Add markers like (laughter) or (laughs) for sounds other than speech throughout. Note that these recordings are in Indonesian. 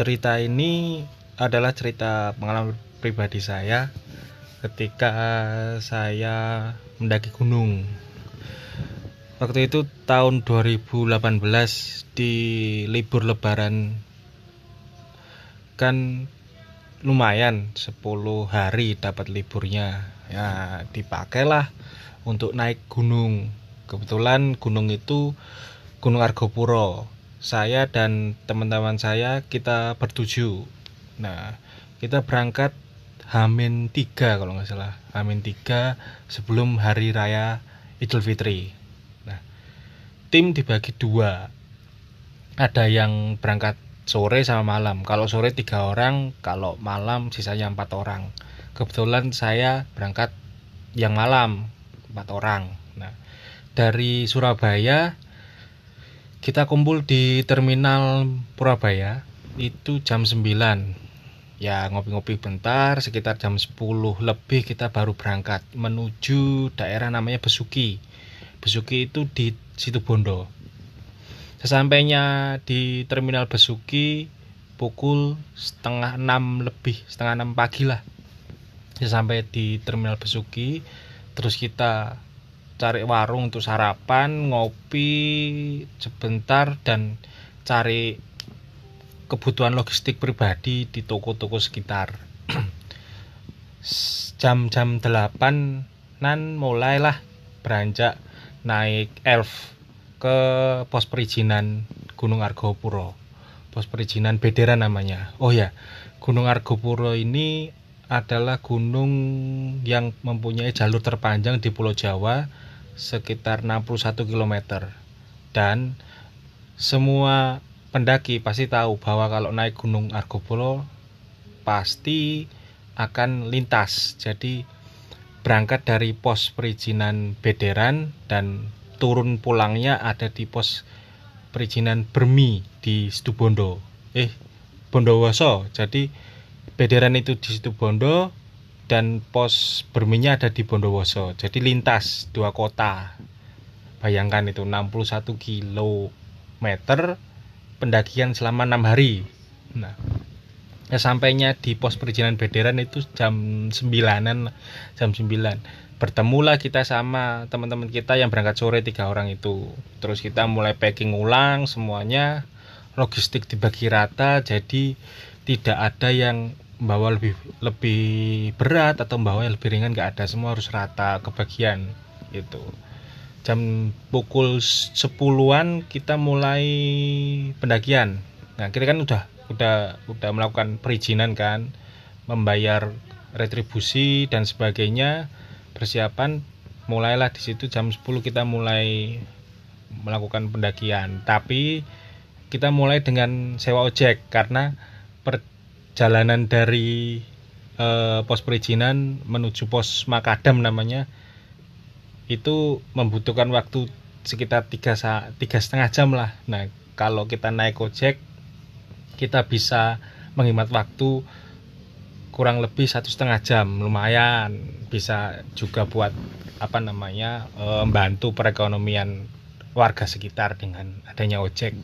Cerita ini adalah cerita pengalaman pribadi saya ketika saya mendaki gunung. Waktu itu tahun 2018 di libur lebaran kan lumayan 10 hari dapat liburnya. Ya, dipakailah untuk naik gunung. Kebetulan gunung itu Gunung Argopuro saya dan teman-teman saya kita bertuju. Nah kita berangkat Hamin 3 kalau nggak salah. Hamin 3 sebelum hari raya Idul Fitri. Nah tim dibagi dua. Ada yang berangkat sore sama malam. Kalau sore tiga orang kalau malam sisanya empat orang. Kebetulan saya berangkat yang malam empat orang. Nah dari Surabaya kita kumpul di terminal Purabaya itu jam 9 ya ngopi-ngopi bentar sekitar jam 10 lebih kita baru berangkat menuju daerah namanya Besuki. Besuki itu di situ Bondo sesampainya di terminal Besuki pukul setengah enam lebih setengah enam pagi lah. Sampai di terminal Besuki terus kita cari warung untuk sarapan, ngopi sebentar dan cari kebutuhan logistik pribadi di toko-toko sekitar. (clears throat) Jam-jam 8 nan mulailah beranjak naik elf ke pos perizinan Gunung Argopuro. Pos perizinan Bedera namanya. Oh ya, Gunung Argopuro ini adalah gunung yang mempunyai jalur terpanjang di Pulau Jawa sekitar 61 km dan semua pendaki pasti tahu bahwa kalau naik Gunung Argopuro pasti akan lintas. Jadi berangkat dari pos perizinan Bederan dan turun pulangnya ada di pos perizinan Bermi di Situbondo. Eh Bondowoso. Jadi Bederan itu di Situbondo dan pos berminyak ada di Bondowoso. Jadi lintas dua kota. Bayangkan itu 61 km pendakian selama enam hari. Nah, ya sampainya di pos perizinan Bederan itu jam 9-an, jam 9. Bertemulah kita sama teman-teman kita yang berangkat sore tiga orang itu. Terus kita mulai packing ulang semuanya, logistik dibagi rata, jadi tidak ada yang bawa lebih lebih berat atau bawa yang lebih ringan nggak ada. Semua harus rata kebagian itu jam pukul 10-an kita mulai pendakian. Nah kita kan udah udah udah melakukan perizinan kan membayar retribusi dan sebagainya persiapan mulailah di situ jam 10 kita mulai melakukan pendakian. Tapi kita mulai dengan sewa ojek karena per jalanan dari eh, pos perizinan menuju pos Makadam namanya itu membutuhkan waktu sekitar tiga tiga setengah jam lah. Nah kalau kita naik ojek kita bisa menghemat waktu kurang lebih satu setengah jam. Lumayan. Bisa juga buat apa namanya eh, membantu perekonomian warga sekitar dengan adanya ojek.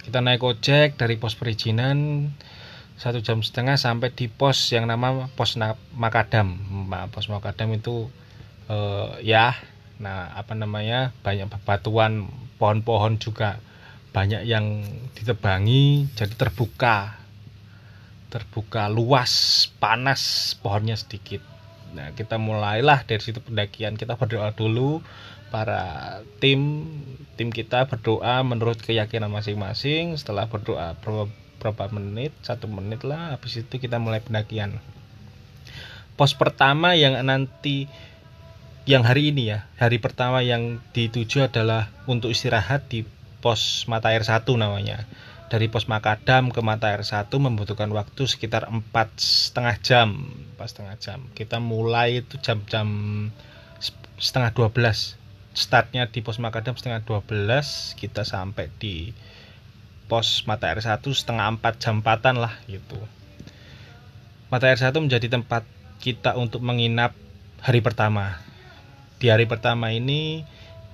Kita naik ojek dari pos perizinan satu jam setengah sampai di pos yang nama pos Makadam. Pos Makadam itu uh, ya nah apa namanya banyak batuan pohon-pohon juga banyak yang ditebangi jadi terbuka. Terbuka luas panas pohonnya sedikit. Nah kita mulailah dari situ pendakian. Kita berdoa dulu para tim tim kita berdoa menurut keyakinan masing-masing. Setelah berdoa berapa menit satu menit lah habis itu kita mulai pendakian. Pos pertama yang nanti yang hari ini ya hari pertama yang dituju adalah untuk istirahat di pos mata air satu namanya. Dari pos Makadam ke mata air satu membutuhkan waktu sekitar empat setengah jam empat setengah jam. Kita mulai itu jam-jam setengah dua belas. Startnya di pos Makadam setengah dua belas kita sampai di pos mata air satu setengah empat jam empatan lah gitu. Mata air satu menjadi tempat kita untuk menginap hari pertama. Di hari pertama ini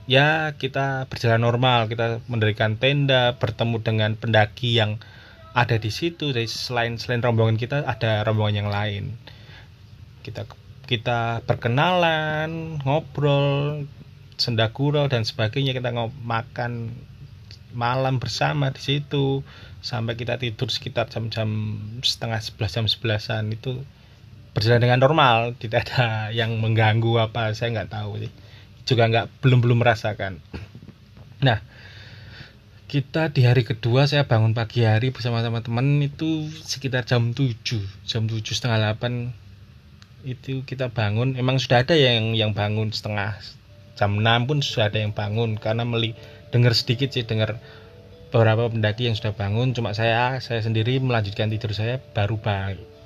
ya kita berjalan normal kita mendirikan tenda bertemu dengan pendaki yang ada di situ. Dari selain selain rombongan kita ada rombongan yang lain. Kita kita perkenalan ngobrol sendagurau dan sebagainya. Kita makan malam bersama di situ sampai kita tidur sekitar jam-jam setengah sebelas jam sebelasan itu berjalan dengan normal tidak ada yang mengganggu apa saya nggak tahu sih. Juga nggak belum belum merasakan. Nah kita di hari kedua saya bangun pagi hari bersama teman-teman itu sekitar jam 7 jam 7 setengah 8 itu kita bangun. Emang sudah ada yang yang bangun setengah jam 6 pun sudah ada yang bangun karena meli dengar sedikit sih dengar beberapa pendaki yang sudah bangun. Cuma saya saya sendiri melanjutkan tidur saya baru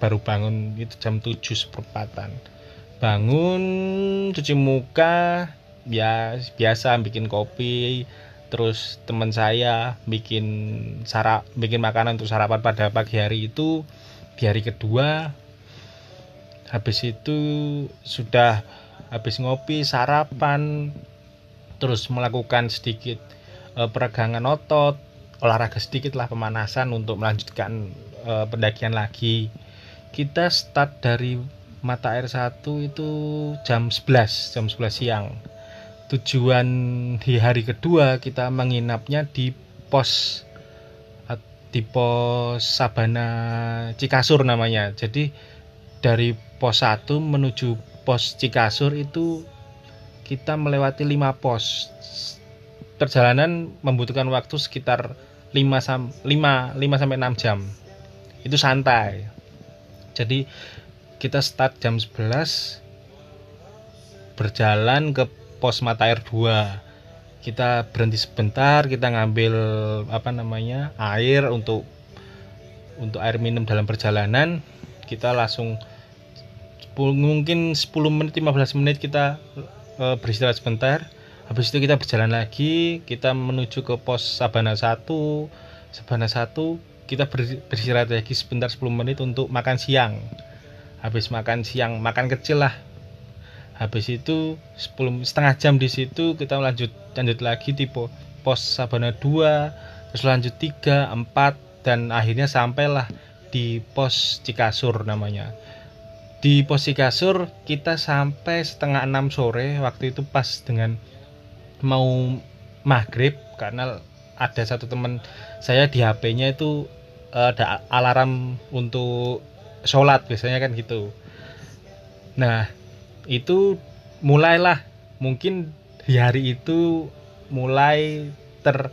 baru bangun itu jam 7 seperempatan. Bangun cuci muka ya biasa bikin kopi terus teman saya bikin sarap bikin makanan untuk sarapan pada pagi hari itu di hari kedua. Habis itu sudah habis ngopi sarapan terus melakukan sedikit e, peregangan otot olahraga sedikit lah pemanasan untuk melanjutkan e, pendakian lagi. Kita start dari mata air satu itu jam 11 jam 11 siang. Tujuan di hari kedua kita menginapnya di pos di pos Sabana Cikasur namanya. Jadi dari pos 1 menuju pos Cikasur itu kita melewati 5 pos. Perjalanan membutuhkan waktu sekitar 5 sam 5 5 sampai 6 jam. Itu santai. Jadi kita start jam 11 berjalan ke pos mata air 2 kita berhenti sebentar kita ngambil apa namanya air untuk untuk air minum dalam perjalanan. Kita langsung 10, mungkin 10 menit 15 menit kita e, beristirahat sebentar. Habis itu kita berjalan lagi kita menuju ke pos Sabana 1 Sabana 1 kita beristirahat lagi sebentar 10 menit untuk makan siang. Habis makan siang makan kecil lah. Habis itu 10 setengah jam di situ kita lanjut lanjut lagi di pos Sabana 2 terus lanjut 3 4 dan akhirnya sampailah di pos Cikasur namanya di pos Cikasur kita sampai setengah 6 sore waktu itu pas dengan mau maghrib karena ada satu teman saya di HP-nya itu ada alarm untuk sholat biasanya kan gitu. Nah itu mulailah mungkin di hari itu mulai ter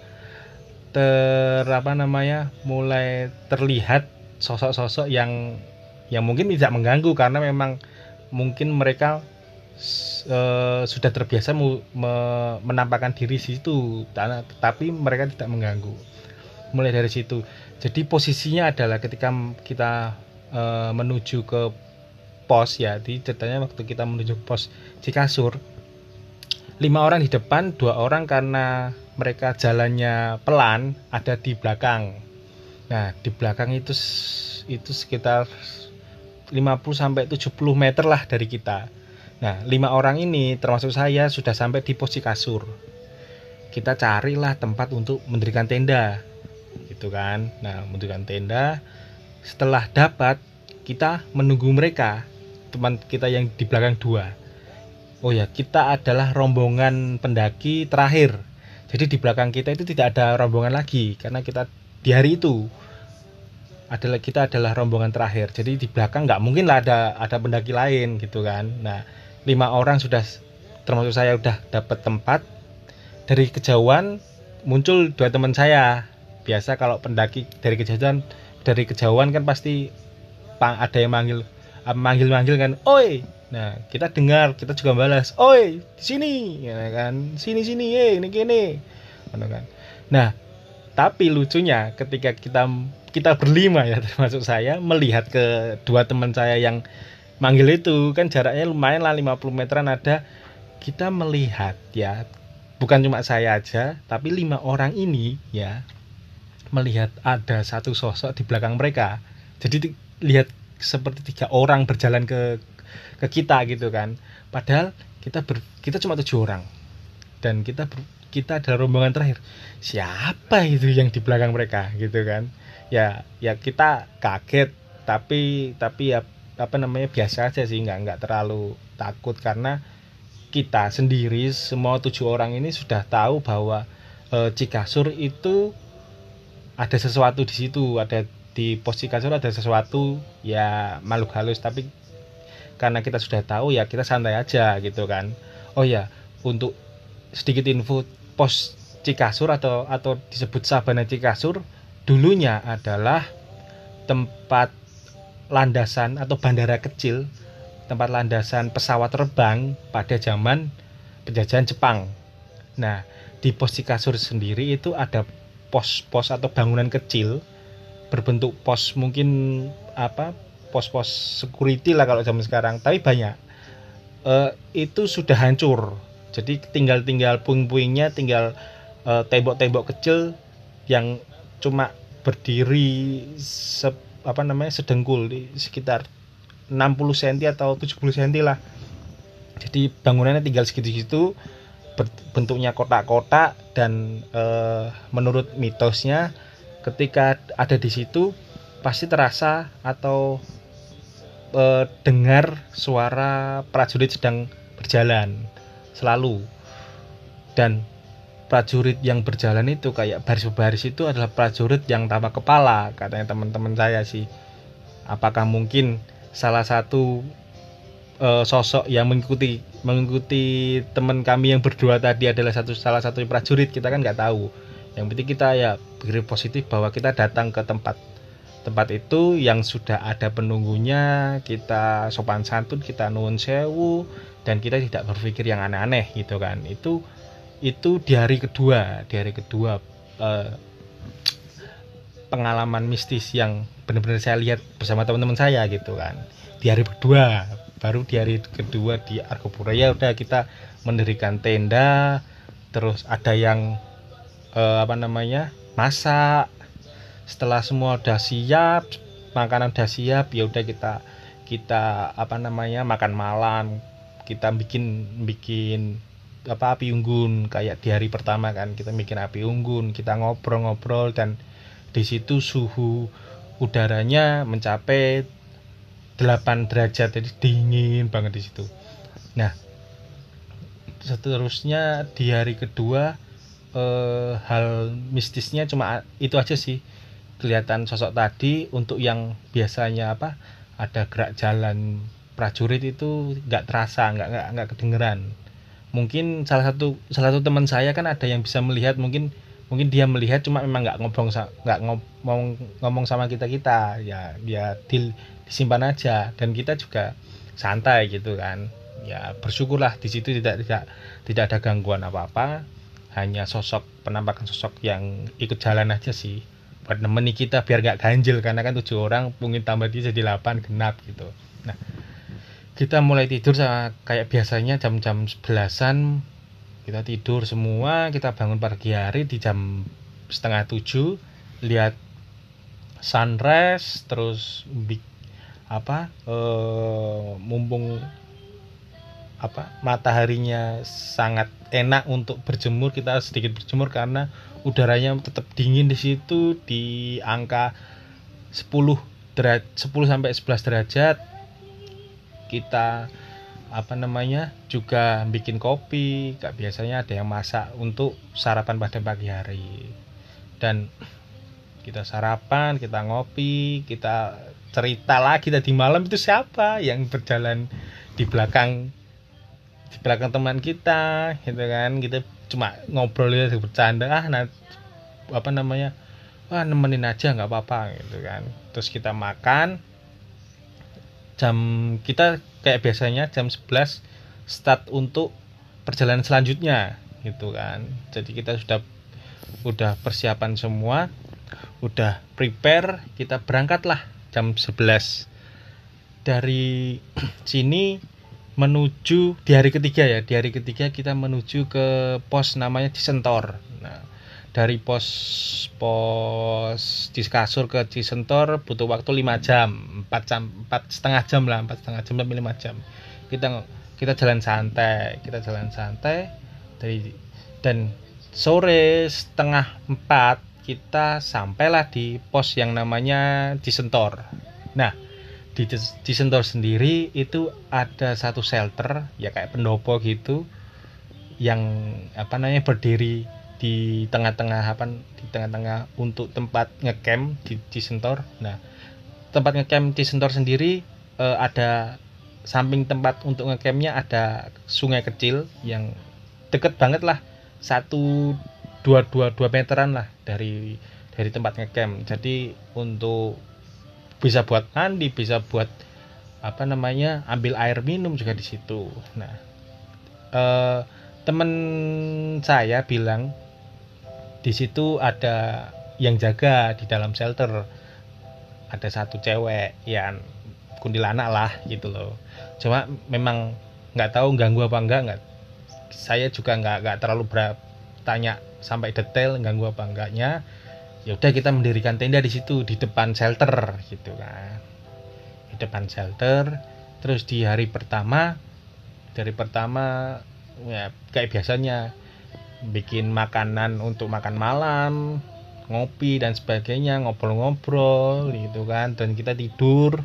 ter apa namanya mulai terlihat sosok-sosok yang yang mungkin tidak mengganggu karena memang mungkin mereka e, sudah terbiasa mu, me, menampakkan diri situ tapi mereka tidak mengganggu. Mulai dari situ. Jadi posisinya adalah ketika kita e, menuju ke pos ya di ceritanya waktu kita menuju pos Cikasur lima orang di depan dua orang karena mereka jalannya pelan ada di belakang. Nah di belakang itu itu sekitar 50 sampai 70 meter lah dari kita. Nah lima orang ini termasuk saya sudah sampai di pos Cikasur kita carilah tempat untuk mendirikan tenda gitu kan? Nah mendirikan tenda. Setelah dapat kita menunggu mereka teman kita yang di belakang dua. Oh ya kita adalah rombongan pendaki terakhir. Jadi di belakang kita itu tidak ada rombongan lagi karena kita di hari itu adalah kita adalah rombongan terakhir. Jadi di belakang nggak mungkin lah ada ada pendaki lain gitu kan. Nah lima orang sudah termasuk saya udah dapat tempat. Dari kejauhan muncul dua teman saya. Biasa kalau pendaki dari kejauhan dari kejauhan kan pasti ada yang manggil manggil-manggil kan, oi. Nah, kita dengar, kita juga balas, oi, di sini, ya kan, sini sini, eh, ini gini, kan. Nah, tapi lucunya ketika kita kita berlima ya (laughs) termasuk saya melihat ke dua teman saya yang manggil itu kan jaraknya lumayan lah 50 meteran ada. Kita melihat ya bukan cuma saya aja tapi lima orang ini ya melihat ada satu sosok di belakang mereka. Jadi lihat seperti tiga orang berjalan ke ke kita gitu kan. Padahal kita ber, kita cuma tujuh orang. Dan kita ber, kita adalah rombongan terakhir. Siapa itu yang di belakang mereka gitu kan ya ya kita kaget tapi tapi ya apa namanya biasa aja sih nggak nggak terlalu takut karena kita sendiri semua tujuh orang ini sudah tahu bahwa e, Cikasur itu ada sesuatu di situ ada di pos Cikasur ada sesuatu ya makhluk halus tapi karena kita sudah tahu ya kita santai aja gitu kan. Oh ya untuk sedikit info pos Cikasur atau atau disebut Sabana Cikasur dulunya adalah tempat landasan atau bandara kecil tempat landasan pesawat terbang pada zaman penjajahan Jepang. Nah, di pos Cikasur sendiri itu ada pos-pos atau bangunan kecil berbentuk pos mungkin apa pos-pos security lah kalau zaman sekarang tapi banyak e, itu sudah hancur jadi tinggal tinggal puing-puingnya tinggal tembok tembok-tembok kecil yang cuma berdiri se, apa namanya sedengkul di sekitar 60 cm atau 70 cm lah. Jadi bangunannya tinggal segitu-segitu bentuknya kotak-kotak dan e, menurut mitosnya ketika ada di situ pasti terasa atau e, dengar suara prajurit sedang berjalan selalu. Dan prajurit yang berjalan itu kayak baris-baris itu adalah prajurit yang tanpa kepala katanya teman-teman saya sih. Apakah mungkin salah satu uh, sosok yang mengikuti mengikuti teman kami yang berdua tadi adalah satu salah satu prajurit kita kan nggak tahu. Yang penting kita ya pikir positif bahwa kita datang ke tempat tempat itu yang sudah ada penunggunya kita sopan santun kita nuwun sewu dan kita tidak berpikir yang aneh-aneh gitu kan. Itu itu di hari kedua di hari kedua eh, pengalaman mistis yang benar-benar saya lihat bersama teman-teman saya gitu kan. Di hari kedua baru di hari kedua di Argopura. Ya udah kita mendirikan tenda terus ada yang eh, apa namanya masak. Setelah semua udah siap makanan udah siap ya udah kita kita apa namanya makan malam. Kita bikin bikin apa api unggun kayak di hari pertama kan kita bikin api unggun kita ngobrol-ngobrol dan di situ suhu udaranya mencapai 8 derajat jadi dingin banget di situ. Nah seterusnya di hari kedua eh, hal mistisnya cuma itu aja sih kelihatan sosok tadi untuk yang biasanya apa ada gerak jalan prajurit itu nggak terasa nggak nggak nggak kedengeran mungkin salah satu salah satu teman saya kan ada yang bisa melihat mungkin mungkin dia melihat cuma memang nggak ngomong nggak ngomong ngomong sama kita kita ya dia di, disimpan aja. Dan kita juga santai gitu kan. Ya bersyukurlah di situ tidak tidak tidak ada gangguan apa apa hanya sosok penampakan sosok yang ikut jalan aja sih. Buat nemeni kita biar gak ganjil karena kan tujuh orang mungkin tambah dia jadi delapan genap gitu. Nah kita mulai tidur sama kayak biasanya jam-jam sebelasan. Kita tidur semua kita bangun pagi hari di jam setengah tujuh. Lihat sunrise terus big apa uh, mumpung apa mataharinya sangat enak untuk berjemur. Kita sedikit berjemur karena udaranya tetap dingin di situ di angka 10 derajat 10 sampai 11 derajat kita apa namanya juga bikin kopi. Gak biasanya ada yang masak untuk sarapan pada pagi hari. Dan kita sarapan kita ngopi kita cerita lagi tadi malam itu siapa yang berjalan di belakang di belakang teman kita gitu kan. Kita cuma ngobrol ya bercanda. Ah nah, apa namanya wah nemenin aja nggak apa-apa gitu kan. Terus kita makan jam kita kayak biasanya jam 11 start untuk perjalanan selanjutnya gitu kan. Jadi kita sudah udah persiapan semua udah prepare kita berangkatlah jam 11 dari (clears throat) sini menuju di hari ketiga ya. Di hari ketiga kita menuju ke pos namanya Cisentor nah dari pos pos di kasur ke Cisentor butuh waktu 5 jam 4 jam 4 setengah jam lah 4 setengah jam sampai 5 jam kita kita jalan santai kita jalan santai dari dan sore setengah 4 kita sampailah di pos yang namanya Cisentor. Nah, di Cisentor sendiri itu ada satu shelter ya kayak pendopo gitu yang apa namanya berdiri di tengah-tengah apa di tengah-tengah untuk tempat ngecamp di Cisentor. Nah, tempat ngecamp Cisentor sendiri eh, ada samping tempat untuk ngecampnya ada sungai kecil yang deket banget lah satu dua dua dua meteran lah dari dari tempat ngecamp jadi untuk bisa buat mandi bisa buat apa namanya ambil air minum juga di situ nah eh, temen saya bilang di situ ada yang jaga di dalam shelter. Ada satu cewek yang kuntilanak lah gitu loh. Cuma memang nggak tahu ganggu apa enggak nggak. Saya juga nggak nggak terlalu bertanya sampai detail ganggu apa enggaknya ya udah kita mendirikan tenda di situ di depan shelter gitu kan. Di depan shelter. Terus di hari pertama dari pertama ya kayak biasanya bikin makanan untuk makan malam ngopi dan sebagainya ngobrol-ngobrol gitu kan. Dan kita tidur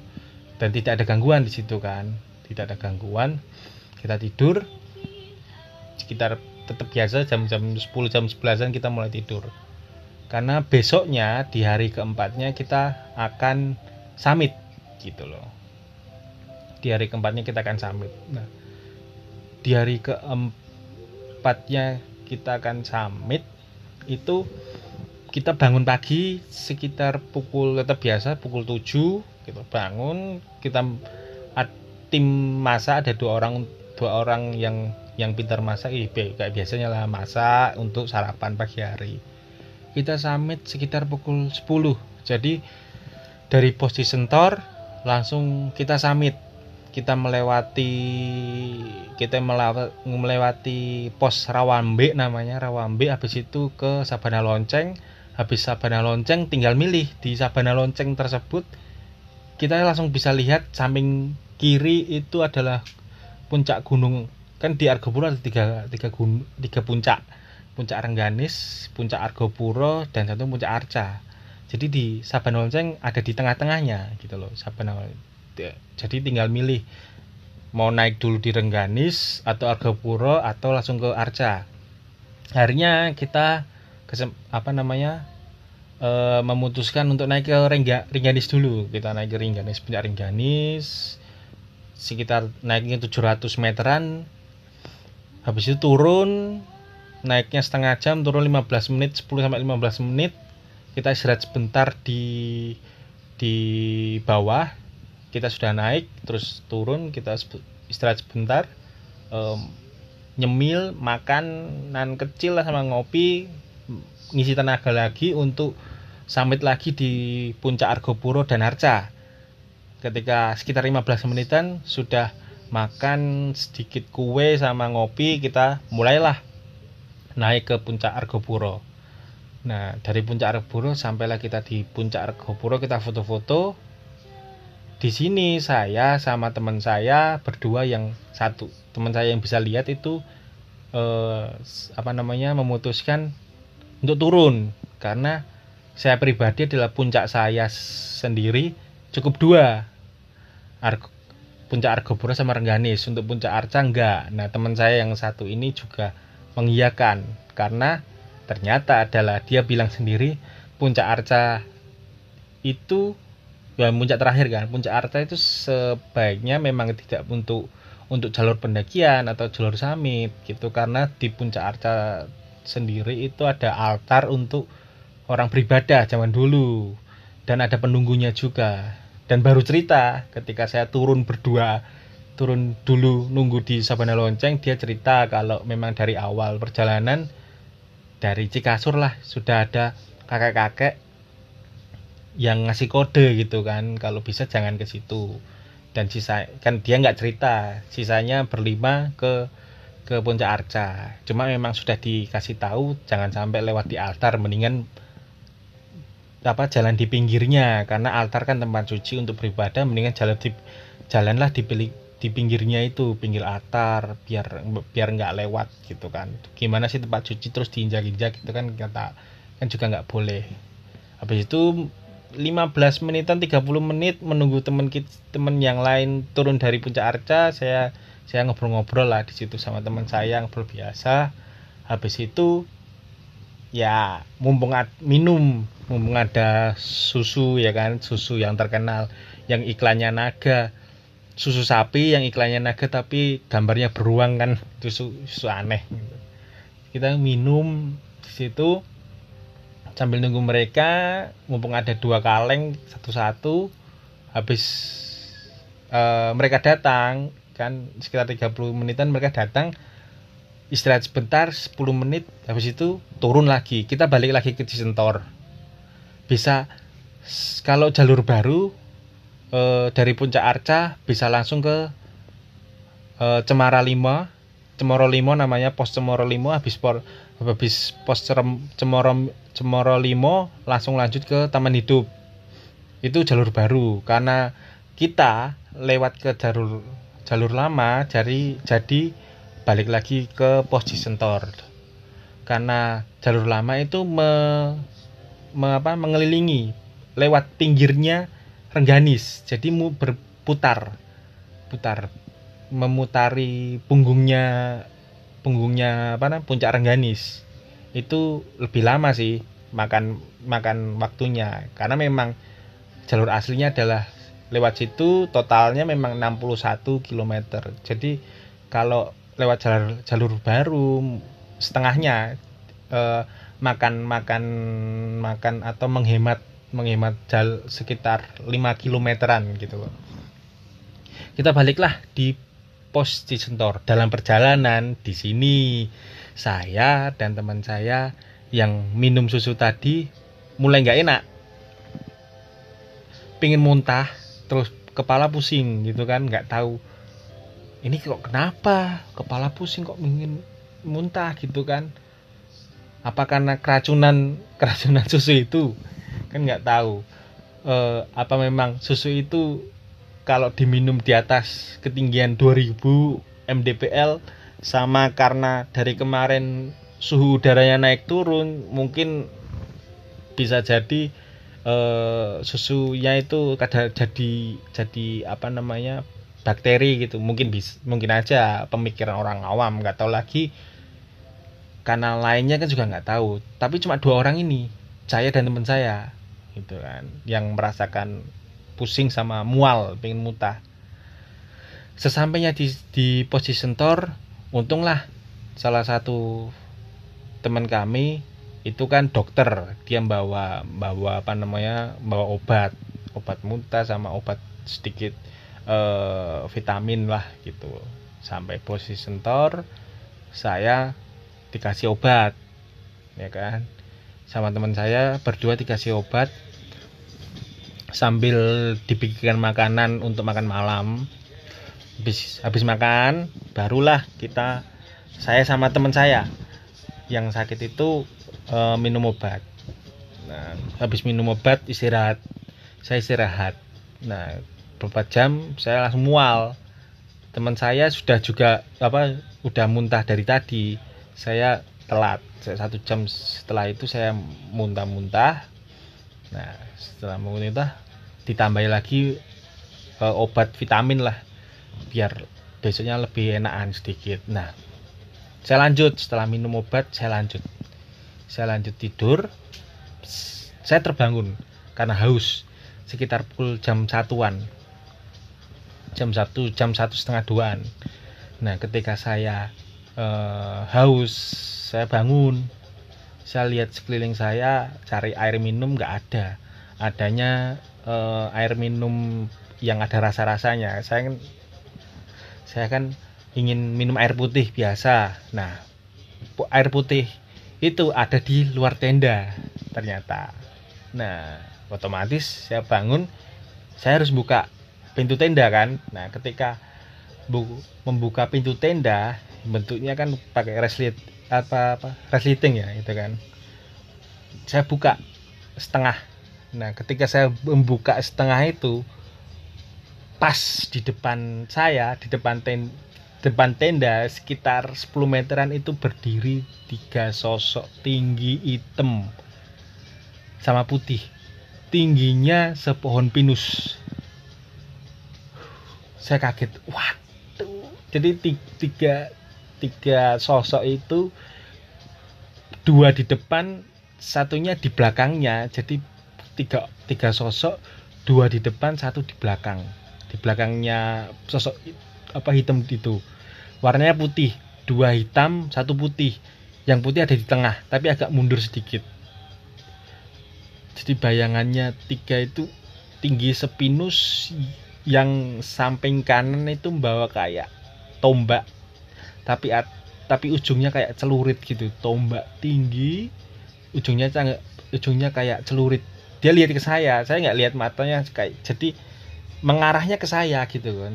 dan tidak ada gangguan di situ kan. Tidak ada gangguan kita tidur. Sekitar tetap biasa jam-jam 10 jam 11an kita mulai tidur. Karena besoknya di hari keempatnya kita akan summit gitu loh. Di hari keempatnya kita akan summit. Nah di hari keempatnya kita akan summit itu kita bangun pagi sekitar pukul tetap biasa pukul 7 gitu. Bangun kita tim masa ada dua orang dua orang yang yang pintar masak kayak biasanya lah masak untuk sarapan pagi hari. Kita summit sekitar pukul 10 jadi dari pos di Sentor langsung kita summit kita melewati kita melewati pos Rawambe namanya. Rawambe habis itu ke Sabana Lonceng. Habis Sabana Lonceng tinggal milih. Di Sabana Lonceng tersebut kita langsung bisa lihat samping kiri itu adalah puncak gunung. Kan di Argopuro ada tiga tiga gun, tiga puncak. Puncak Rengganis puncak Argopuro dan satu puncak Arca. Jadi di Sabana Lonceng ada di tengah-tengahnya gitu loh Sabana jadi tinggal milih mau naik dulu di Rengganis atau Argopuro atau langsung ke Arca. Akhirnya kita kesem, apa namanya e, memutuskan untuk naik ke Rengga, Rengganis dulu. Kita naik ke Rengganis puncak Rengganis sekitar naiknya 700 meteran. Habis itu turun naiknya setengah jam turun 15 menit 10 sampai 15 menit. Kita istirahat sebentar di di bawah kita sudah naik terus turun kita istirahat sebentar um, nyemil makanan kecil lah sama ngopi ngisi tenaga lagi untuk summit lagi di puncak Argopuro dan Arca ketika sekitar 15 menitan sudah makan sedikit kue sama ngopi kita mulailah naik ke puncak Argopuro. Nah dari puncak Argopuro sampailah kita di puncak Argopuro kita foto-foto di sini saya sama teman saya berdua yang satu. Teman saya yang bisa lihat itu eh, apa namanya memutuskan untuk turun. Karena saya pribadi adalah puncak saya sendiri cukup dua. Argo, puncak Argopuro sama Rengganis. Untuk puncak Arca enggak. Nah teman saya yang satu ini juga mengiyakan. Karena ternyata adalah dia bilang sendiri puncak Arca itu ya puncak terakhir kan. Puncak Arca itu sebaiknya memang tidak untuk untuk jalur pendakian atau jalur summit gitu. Karena di puncak Arca sendiri itu ada altar untuk orang beribadah zaman dulu. Dan ada penunggunya juga. Dan baru cerita ketika saya turun berdua turun dulu nunggu di Sabana Lonceng dia cerita kalau memang dari awal perjalanan dari Cikasur lah sudah ada kakek-kakek yang ngasih kode gitu kan kalau bisa jangan ke situ. Dan sisa kan dia nggak cerita sisanya berlima ke ke puncak arca. Cuma memang sudah dikasih tahu jangan sampai lewat di altar mendingan apa jalan di pinggirnya. Karena altar kan tempat suci untuk beribadah mendingan jalan di jalanlah di di pinggirnya itu pinggir altar biar biar nggak lewat gitu kan. Gimana sih tempat suci terus diinjak-injak gitu kan kata kan juga nggak boleh. Habis itu 15 menitan 30 menit menunggu teman teman yang lain turun dari puncak arca saya saya ngobrol-ngobrol lah di situ sama teman saya yang biasa habis itu ya mumpung ad, minum mumpung ada susu ya kan susu yang terkenal yang iklannya naga susu sapi yang iklannya naga tapi gambarnya beruang kan itu susu, aneh gitu. kita minum di situ sambil nunggu mereka mumpung ada dua kaleng satu-satu habis uh, mereka datang kan sekitar 30 menitan mereka datang istirahat sebentar 10 menit habis itu turun lagi. Kita balik lagi ke Cisentor bisa kalau jalur baru uh, dari puncak Arca bisa langsung ke uh, Cemara 5 Cemoro 5 namanya pos Cemoro 5 habis por habis pos Cemoro Cemoro Limo langsung lanjut ke Taman Hidup. Itu jalur baru karena kita lewat ke jalur jalur lama jadi jadi balik lagi ke pos Cisentor karena jalur lama itu me, me apa, mengelilingi lewat pinggirnya Rengganis jadi berputar putar memutari punggungnya punggungnya apa namanya puncak Rengganis. Itu lebih lama sih makan makan waktunya. Karena memang jalur aslinya adalah lewat situ totalnya memang 61 km jadi kalau lewat jalur jalur baru setengahnya eh, makan makan makan atau menghemat menghemat jal sekitar 5 kilometeran gitu. Kita baliklah di pos Cisentor dalam perjalanan di sini saya dan teman saya yang minum susu tadi mulai nggak enak. Pingin muntah terus kepala pusing gitu kan nggak tahu. Ini kok kenapa? Kepala pusing kok ingin muntah gitu kan? Apa karena keracunan (laughs) keracunan susu itu? Kan nggak tahu. E, apa memang susu itu kalau diminum di atas ketinggian 2000 mdpl sama karena dari kemarin suhu udaranya naik turun mungkin bisa jadi uh, susunya itu kadang jadi jadi apa namanya bakteri gitu. Mungkin bisa mungkin aja pemikiran orang awam nggak tahu lagi. Karena lainnya kan juga nggak tahu. Tapi cuma dua orang ini saya dan teman saya gitu kan yang merasakan pusing sama mual pengen muntah sesampainya di di posisi sentor untunglah salah satu teman kami itu kan dokter. Dia bawa bawa apa namanya bawa obat obat muntah sama obat sedikit eh, vitamin lah gitu. Sampai posisi sentor saya dikasih obat ya kan? Sama teman saya berdua dikasih obat sambil dibikinkan makanan untuk makan malam. Habis habis makan barulah kita saya sama teman saya yang sakit itu e, minum obat. Nah habis minum obat istirahat. Saya istirahat. Nah beberapa jam saya langsung mual. Teman saya sudah juga apa udah muntah dari tadi. Saya telat. Satu jam setelah itu saya muntah-muntah nah setelah muntah ditambah lagi e, obat vitamin lah biar besoknya lebih enakan sedikit. Nah saya lanjut. Setelah minum obat saya lanjut. Saya lanjut tidur. Saya terbangun karena haus sekitar pukul jam satuan. Jam satu jam satu setengah duaan. Nah ketika saya uh, haus saya bangun saya lihat sekeliling saya cari air minum nggak ada. Adanya uh, air minum yang ada rasa-rasanya. Saya saya kan ingin minum air putih biasa. Nah air putih itu ada di luar tenda ternyata. Nah otomatis saya bangun saya harus buka pintu tenda kan. Nah ketika bu membuka pintu tenda bentuknya kan pakai reslit apa apa resleting ya itu kan. Saya buka setengah. Nah ketika saya membuka setengah itu pas di depan saya di depan ten, depan tenda sekitar 10 meteran itu berdiri tiga sosok tinggi hitam sama putih. Tingginya sepohon pinus. Saya kaget waduh. Jadi tiga tiga sosok itu dua di depan satunya di belakangnya. Jadi tiga tiga sosok dua di depan satu di belakang. Di belakangnya sosok apa hitam itu. Warnanya putih dua hitam satu putih. Yang putih ada di tengah tapi agak mundur sedikit. Jadi bayangannya tiga itu tinggi sepinus yang samping kanan itu membawa kayak tombak tapi at, tapi ujungnya kayak celurit gitu tombak tinggi ujungnya ujungnya kayak celurit. Dia lihat ke saya saya nggak lihat matanya kayak jadi mengarahnya ke saya gitu kan.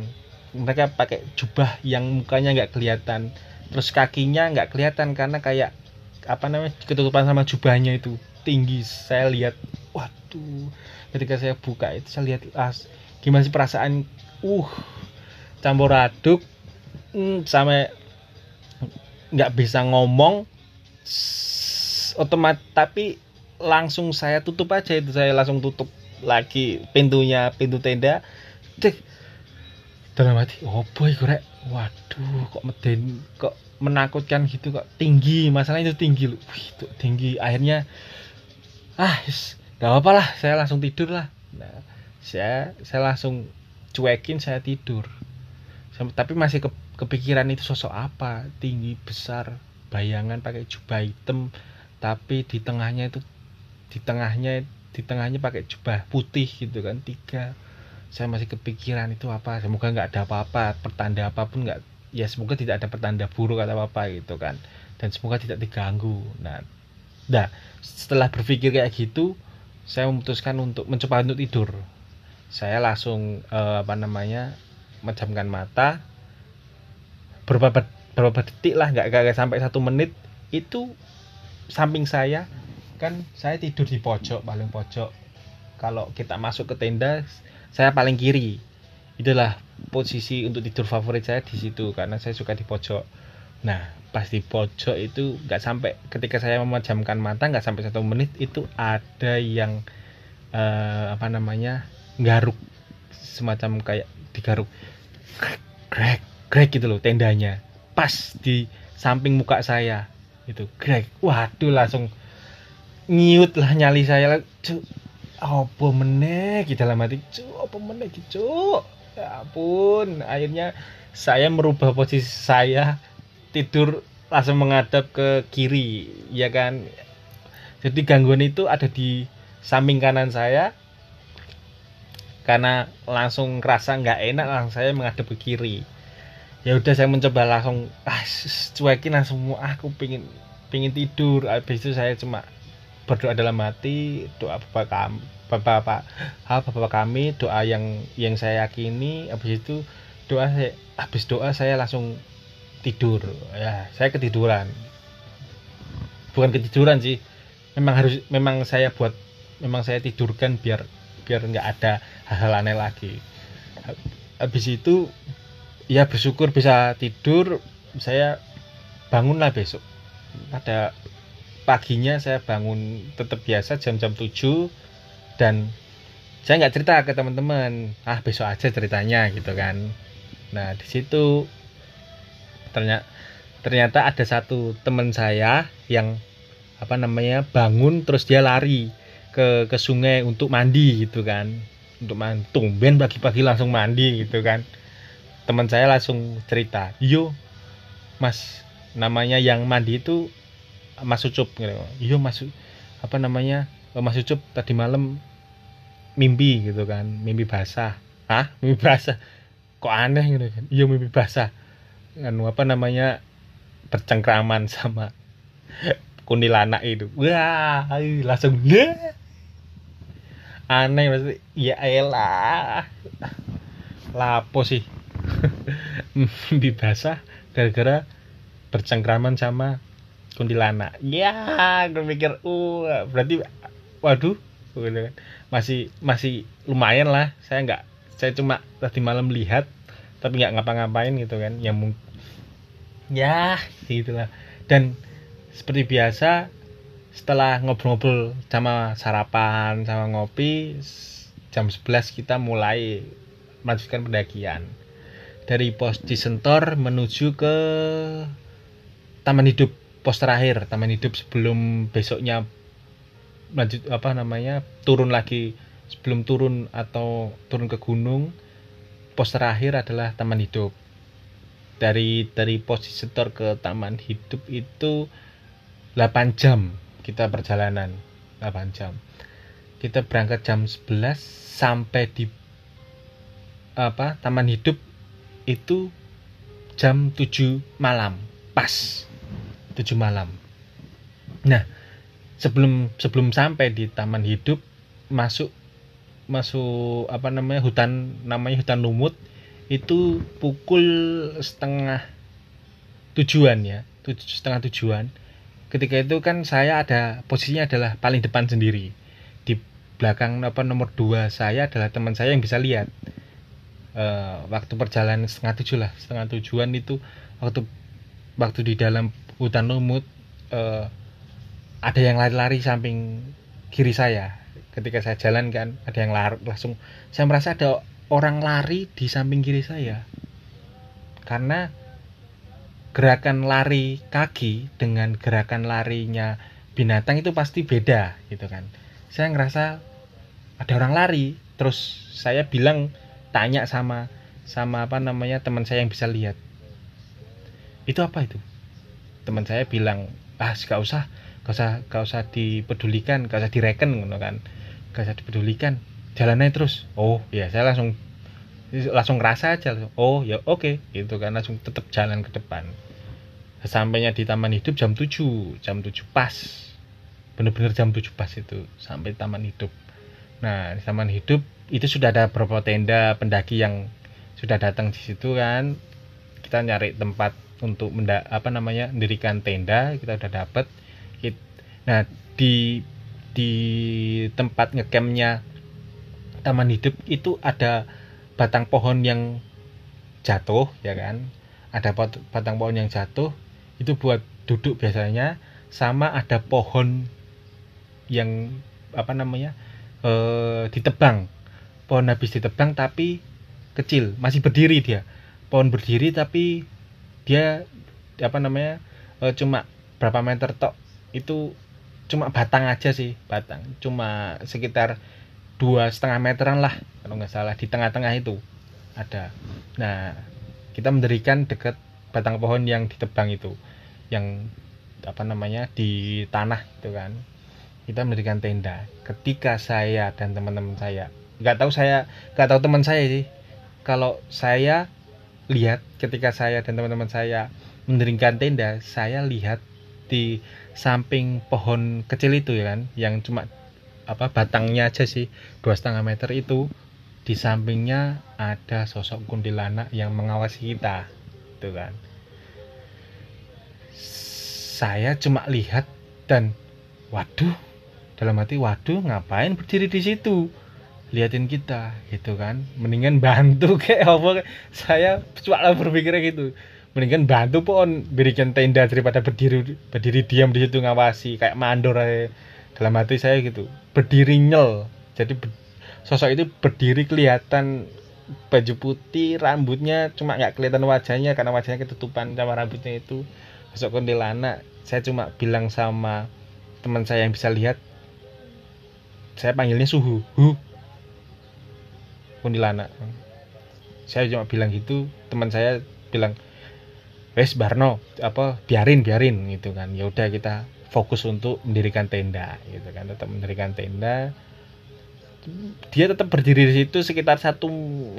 Mereka pakai jubah yang mukanya nggak kelihatan terus kakinya nggak kelihatan karena kayak apa namanya ketutupan sama jubahnya itu tinggi. Saya lihat waduh ketika saya buka itu saya lihat as gimana sih perasaan uh campur aduk hmm, sampai nggak bisa ngomong otomatis tapi langsung saya tutup aja itu saya langsung tutup lagi pintunya pintu tenda. Cek dalam hati oh boy korek waduh kok meden kok menakutkan gitu kok tinggi masalahnya itu tinggi loh. Itu tinggi. Akhirnya ah gak apa-apa lah saya langsung tidur lah. Nah, saya saya langsung cuekin saya tidur. Tapi masih ke, kepikiran itu sosok apa? Tinggi besar bayangan pakai jubah hitam tapi di tengahnya itu di tengahnya di tengahnya pakai jubah putih gitu kan tiga. Saya masih kepikiran itu apa. Semoga nggak ada apa-apa pertanda apa pun nggak ya semoga tidak ada pertanda buruk atau apa apa gitu kan. Dan semoga tidak diganggu. Nah nah setelah berpikir kayak gitu saya memutuskan untuk mencoba untuk tidur. Saya langsung uh, apa namanya menjamkan mata beberapa beberapa detik lah nggak nggak sampai satu menit. Itu samping saya kan saya tidur di pojok paling pojok. Kalau kita masuk ke tenda saya paling kiri. Itulah posisi untuk tidur favorit saya di situ karena saya suka di pojok. Nah pas di pojok itu nggak sampai ketika saya memejamkan mata nggak sampai satu menit itu ada yang uh, apa namanya garuk. Semacam kayak digaruk. Grek grek gitu loh tendanya. Pas di samping muka saya. Itu grek waduh langsung nyiut lah nyali saya. Cuk apa meneh? Di dalam hati. Cuk apa meneh cuk? Ya ampun. Akhirnya saya merubah posisi saya. Tidur langsung menghadap ke kiri ya kan? Jadi gangguan itu ada di samping kanan saya. Karena langsung rasa nggak enak langsung saya menghadap ke kiri ya udah saya mencoba langsung ah cuekin langsung ah, aku pingin pingin tidur. Habis itu saya cuma berdoa dalam hati doa bapak kami bapak bapak hal bapak kami doa yang yang saya yakini. Habis itu doa saya habis doa saya langsung tidur. Ya saya ketiduran. Bukan ketiduran sih memang harus memang saya buat memang saya tidurkan biar biar nggak ada hal-hal aneh lagi. Habis itu ya bersyukur bisa tidur. Saya bangunlah besok. Pada paginya saya bangun tetap biasa jam-jam 7 dan saya nggak cerita ke teman-teman. Ah besok aja ceritanya gitu kan. Nah di situ ternyata ternyata ada satu teman saya yang apa namanya bangun terus dia lari ke ke sungai untuk mandi gitu kan. Untuk mandi tumben pagi-pagi langsung mandi gitu kan teman saya langsung cerita yo mas namanya yang mandi itu mas ucup gitu. Yo mas apa namanya oh, mas ucup tadi malam mimpi gitu kan. Mimpi basah. Ah mimpi basah? Kok aneh? gitu kan. Iya mimpi basah. Kan apa namanya bercengkraman (laughs) sama kuntilanak itu. Wah langsung deh aneh pasti ya elah lapo sih (laughs) mimpi basah gara-gara bercengkraman sama kuntilanak. Ya gue mikir uh berarti waduh kan. masih masih lumayan lah saya nggak saya cuma tadi malam lihat tapi nggak ngapa-ngapain gitu kan. Ya mungkin ya gitulah. Dan seperti biasa setelah ngobrol-ngobrol sama sarapan sama ngopi jam 11 kita mulai melanjutkan pendakian dari pos Cisentor menuju ke Taman Hidup pos terakhir. Taman Hidup sebelum besoknya lanjut apa namanya turun lagi. Sebelum turun atau turun ke gunung pos terakhir adalah Taman Hidup. Dari dari posisi setor ke taman hidup itu 8 jam kita perjalanan. 8 jam. Kita berangkat jam 11 sampai di apa taman hidup itu jam 7 malam pas. 7 malam. Nah sebelum sebelum sampai di taman hidup masuk masuk apa namanya hutan namanya hutan lumut itu pukul setengah tujuan ya tujuh, setengah tujuan. Ketika itu kan saya ada posisinya adalah paling depan sendiri. Di belakang apa nomor dua saya adalah teman saya yang bisa lihat e, waktu perjalanan setengah tujuh lah setengah tujuan itu waktu waktu di dalam hutan lumut e, ada yang lari-lari samping kiri saya. Ketika saya jalan kan ada yang lari langsung. Saya merasa ada orang lari di samping kiri saya. Karena gerakan lari kaki dengan gerakan larinya binatang itu pasti beda gitu kan. Saya ngerasa ada orang lari terus saya bilang tanya sama sama apa namanya teman saya yang bisa lihat. Itu apa itu? Teman saya bilang ah gak usah gak usah gak usah dipedulikan gak usah direken kan. Gak usah dipedulikan jalannya terus. Oh ya saya langsung langsung ngerasa aja oh ya oke okay. gitu kan langsung tetap jalan ke depan. Sampainya di taman hidup jam 7 jam 7 pas. Bener-bener jam 7 pas itu sampai taman hidup. Nah di taman hidup itu sudah ada beberapa tenda pendaki yang sudah datang di situ kan. Kita nyari tempat untuk menda apa namanya mendirikan tenda kita udah dapet. Nah di di tempat ngecampnya taman hidup itu ada batang pohon yang jatuh ya kan? Ada batang pohon yang jatuh itu buat duduk biasanya sama ada pohon yang apa namanya e, ditebang pohon habis ditebang tapi kecil masih berdiri dia. Pohon berdiri tapi dia apa namanya e, cuma berapa meter tok. Itu cuma batang aja sih batang. Cuma sekitar dua setengah meteran lah kalau nggak salah di tengah-tengah itu ada. Nah kita mendirikan dekat batang pohon yang ditebang itu yang apa namanya di tanah itu kan. Kita mendirikan tenda. Ketika saya dan teman-teman saya nggak tahu saya nggak tahu teman saya sih. Kalau saya lihat ketika saya dan teman-teman saya mendirikan tenda saya lihat di samping pohon kecil itu ya kan yang cuma apa batangnya aja sih dua setengah meter itu di sampingnya ada sosok kuntilanak yang mengawasi kita itu kan. Saya cuma lihat dan waduh dalam hati waduh ngapain berdiri di situ liatin kita gitu kan. Mendingan bantu (laughs) kayak apa saya cuma berpikirnya gitu. Mendingan bantu pun berikan tenda daripada berdiri berdiri diam di situ ngawasi kayak mandor aja. Dalam hati saya gitu. Berdiri nyel. Jadi ber, sosok itu berdiri kelihatan baju putih rambutnya cuma nggak kelihatan wajahnya karena wajahnya ketutupan sama rambutnya itu. Sosok kuntilanak saya cuma bilang sama teman saya yang bisa lihat saya panggilnya suhu. Hu kuntilanak. Saya cuma bilang gitu teman saya bilang wes Barno apa biarin biarin gitu kan. Ya udah kita fokus untuk mendirikan tenda gitu kan. Tetap mendirikan tenda. Dia tetap berdiri di situ sekitar satu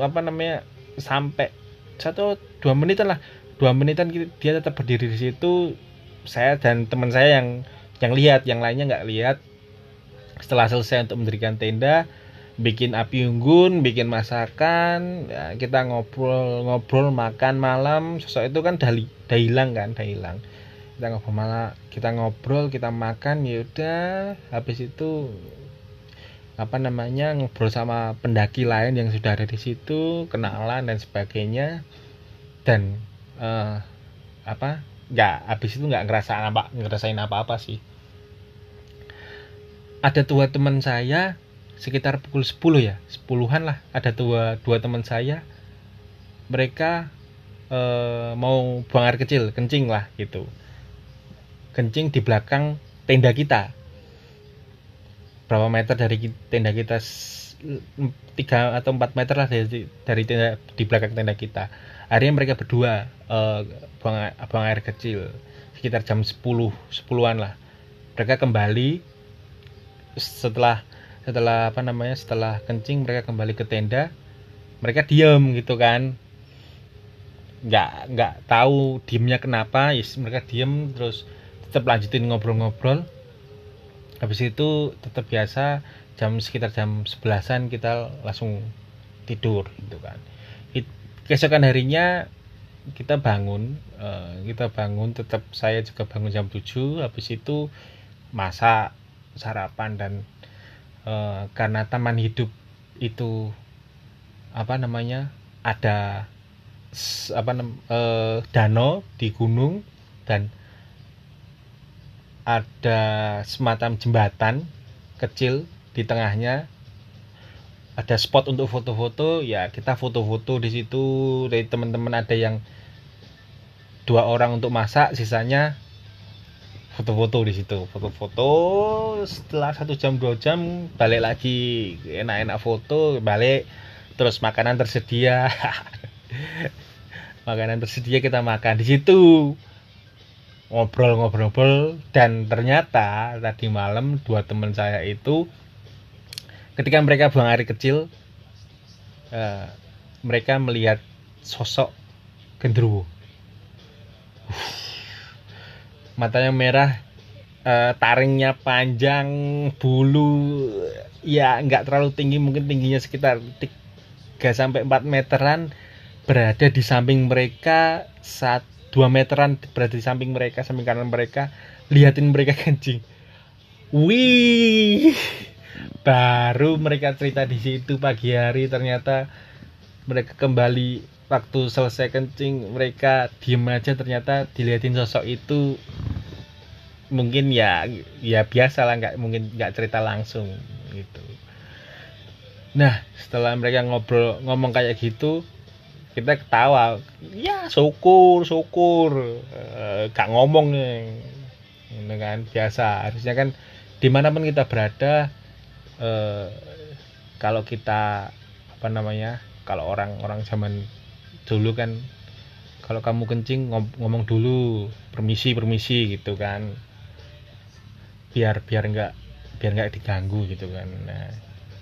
apa namanya sampai satu dua menitan lah. Dua menitan dia tetap berdiri di situ. Saya dan teman saya yang yang lihat yang lainnya nggak lihat. Setelah selesai untuk mendirikan tenda bikin api unggun, bikin masakan, ya, kita ngobrol-ngobrol makan malam, sosok itu kan dah, dah hilang kan, dah hilang. Kita ngobrol malah, kita ngobrol, kita makan, ya udah, habis itu apa namanya ngobrol sama pendaki lain yang sudah ada di situ, kenalan dan sebagainya, dan uh, apa nggak habis itu nggak ngerasa apa ngerasain apa apa sih. Ada dua teman saya sekitar pukul 10 ya sepuluhan lah. Ada dua dua teman saya. Mereka eh, mau buang air kecil kencing lah gitu. Kencing di belakang tenda kita. Berapa meter dari tenda kita? Tiga atau empat meter lah dari dari tenda di belakang tenda kita. Akhirnya mereka berdua uh, buang, buang air kecil. Sekitar jam 10 sepuluhan lah. Mereka kembali setelah setelah apa namanya setelah kencing mereka kembali ke tenda mereka diem gitu kan. Nggak nggak tahu diemnya kenapa yes, mereka diem terus tetap lanjutin ngobrol-ngobrol. Habis itu tetap biasa jam sekitar jam sebelasan kita langsung tidur gitu kan. Keesokan harinya kita bangun uh, kita bangun tetap saya juga bangun jam 7 habis itu masak sarapan dan uh, karena taman hidup itu apa namanya ada apa uh, danau di gunung dan ada semacam jembatan kecil di tengahnya. Ada spot untuk foto-foto ya kita foto-foto di situ. Dari teman-teman ada yang dua orang untuk masak sisanya foto-foto di situ foto-foto. Setelah satu jam dua jam balik lagi. Enak-enak foto balik. Terus makanan tersedia. (laughs) Makanan tersedia kita makan di situ. Ngobrol-ngobrol. Dan ternyata tadi malam dua teman saya itu ketika mereka buang air kecil uh, mereka melihat sosok genderuwo matanya merah uh, taringnya panjang bulu ya nggak terlalu tinggi mungkin tingginya sekitar 3 sampai 4 meteran berada di samping mereka saat 2 meteran berada di samping mereka samping kanan mereka. Liatin mereka (laughs) kencing wih baru mereka cerita di situ pagi hari ternyata mereka kembali waktu selesai kencing mereka diem aja ternyata dilihatin sosok itu. Mungkin ya ya biasa lah nggak mungkin nggak cerita langsung gitu. Nah setelah mereka ngobrol ngomong kayak gitu kita ketawa. Ya syukur syukur. E, ngomong nih. Gitu kan biasa. Harusnya kan di mana pun kita berada eh, kalau kita apa namanya kalau orang-orang zaman dulu kan kalau kamu kencing ngom ngomong dulu permisi permisi gitu kan. Biar biar nggak biar nggak diganggu gitu kan. Nah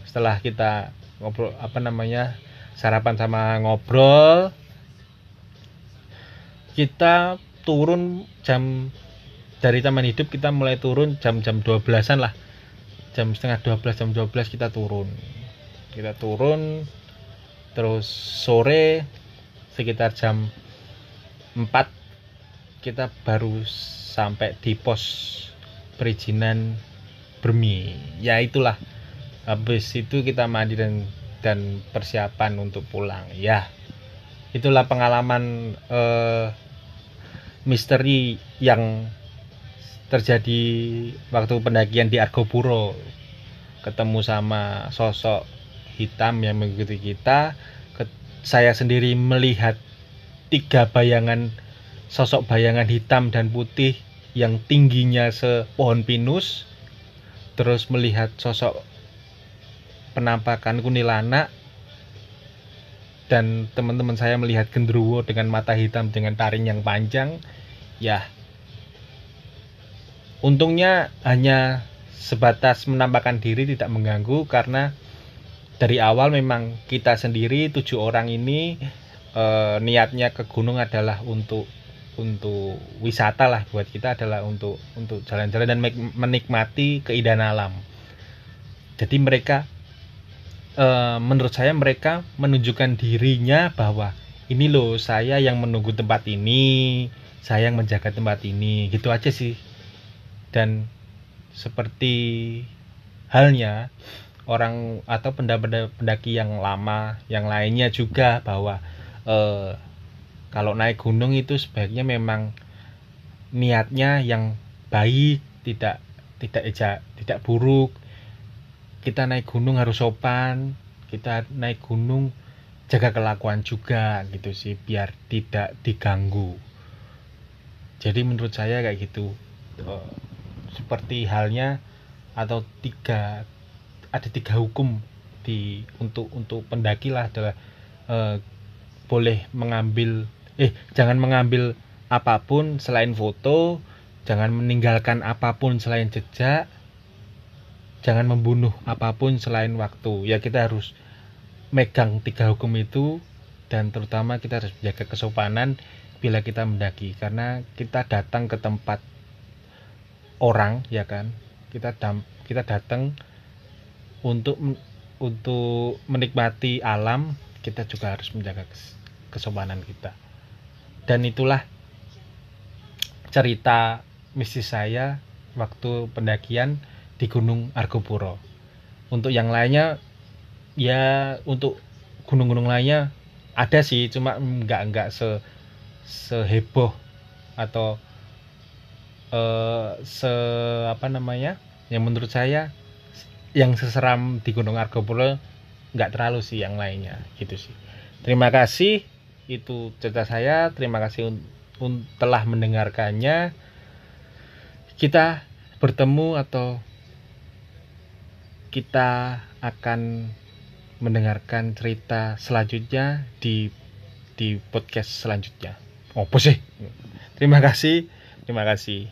setelah kita ngobrol apa namanya sarapan sama ngobrol kita turun jam dari taman hidup kita mulai turun jam-jam 12-an lah. Jam setengah 12 jam 12 kita turun. Kita turun terus sore sekitar jam 4 kita baru sampai di pos perizinan Bermi ya itulah. Habis itu kita mandi dan dan persiapan untuk pulang. Ya itulah pengalaman eh, misteri yang terjadi waktu pendakian di Argopuro. Ketemu sama sosok hitam yang mengikuti kita saya sendiri melihat tiga bayangan sosok bayangan hitam dan putih yang tingginya sepohon pinus terus melihat sosok penampakan kunilana dan teman-teman saya melihat gendruwo dengan mata hitam dengan taring yang panjang. Ya Untungnya hanya sebatas menampakkan diri tidak mengganggu karena dari awal memang kita sendiri tujuh orang ini e, niatnya ke gunung adalah untuk untuk wisata lah buat kita adalah untuk untuk jalan-jalan dan menikmati keindahan alam. Jadi mereka e, menurut saya mereka menunjukkan dirinya bahwa ini loh saya yang menunggu tempat ini, saya yang menjaga tempat ini, gitu aja sih dan seperti halnya orang atau pendaki yang lama yang lainnya juga bahwa eh, kalau naik gunung itu sebaiknya memang niatnya yang baik tidak tidak eja tidak buruk. Kita naik gunung harus sopan kita naik gunung jaga kelakuan juga gitu sih biar tidak diganggu. Jadi menurut saya kayak gitu. Uh, seperti halnya atau tiga ada tiga hukum di untuk untuk pendaki lah adalah uh, boleh mengambil eh jangan mengambil apa pun selain foto jangan meninggalkan apa pun selain jejak jangan membunuh apa pun selain waktu. Ya kita harus megang tiga hukum itu dan terutama kita harus menjaga kesopanan bila kita mendaki. Karena kita datang ke tempat orang ya kan? Kita dam, kita datang untuk untuk menikmati alam kita juga harus menjaga kesopanan kita dan itulah cerita misi saya waktu pendakian di Gunung Argopuro. Untuk yang lainnya ya untuk gunung-gunung lainnya ada sih cuma nggak nggak se seheboh atau uh, se apa namanya yang menurut saya yang seseram di Gunung Argopuro nggak terlalu sih yang lainnya gitu sih terima kasih itu cerita saya terima kasih un, un, telah mendengarkannya kita bertemu atau kita akan mendengarkan cerita selanjutnya di di podcast selanjutnya. Oh, sih? Terima kasih. Terima kasih.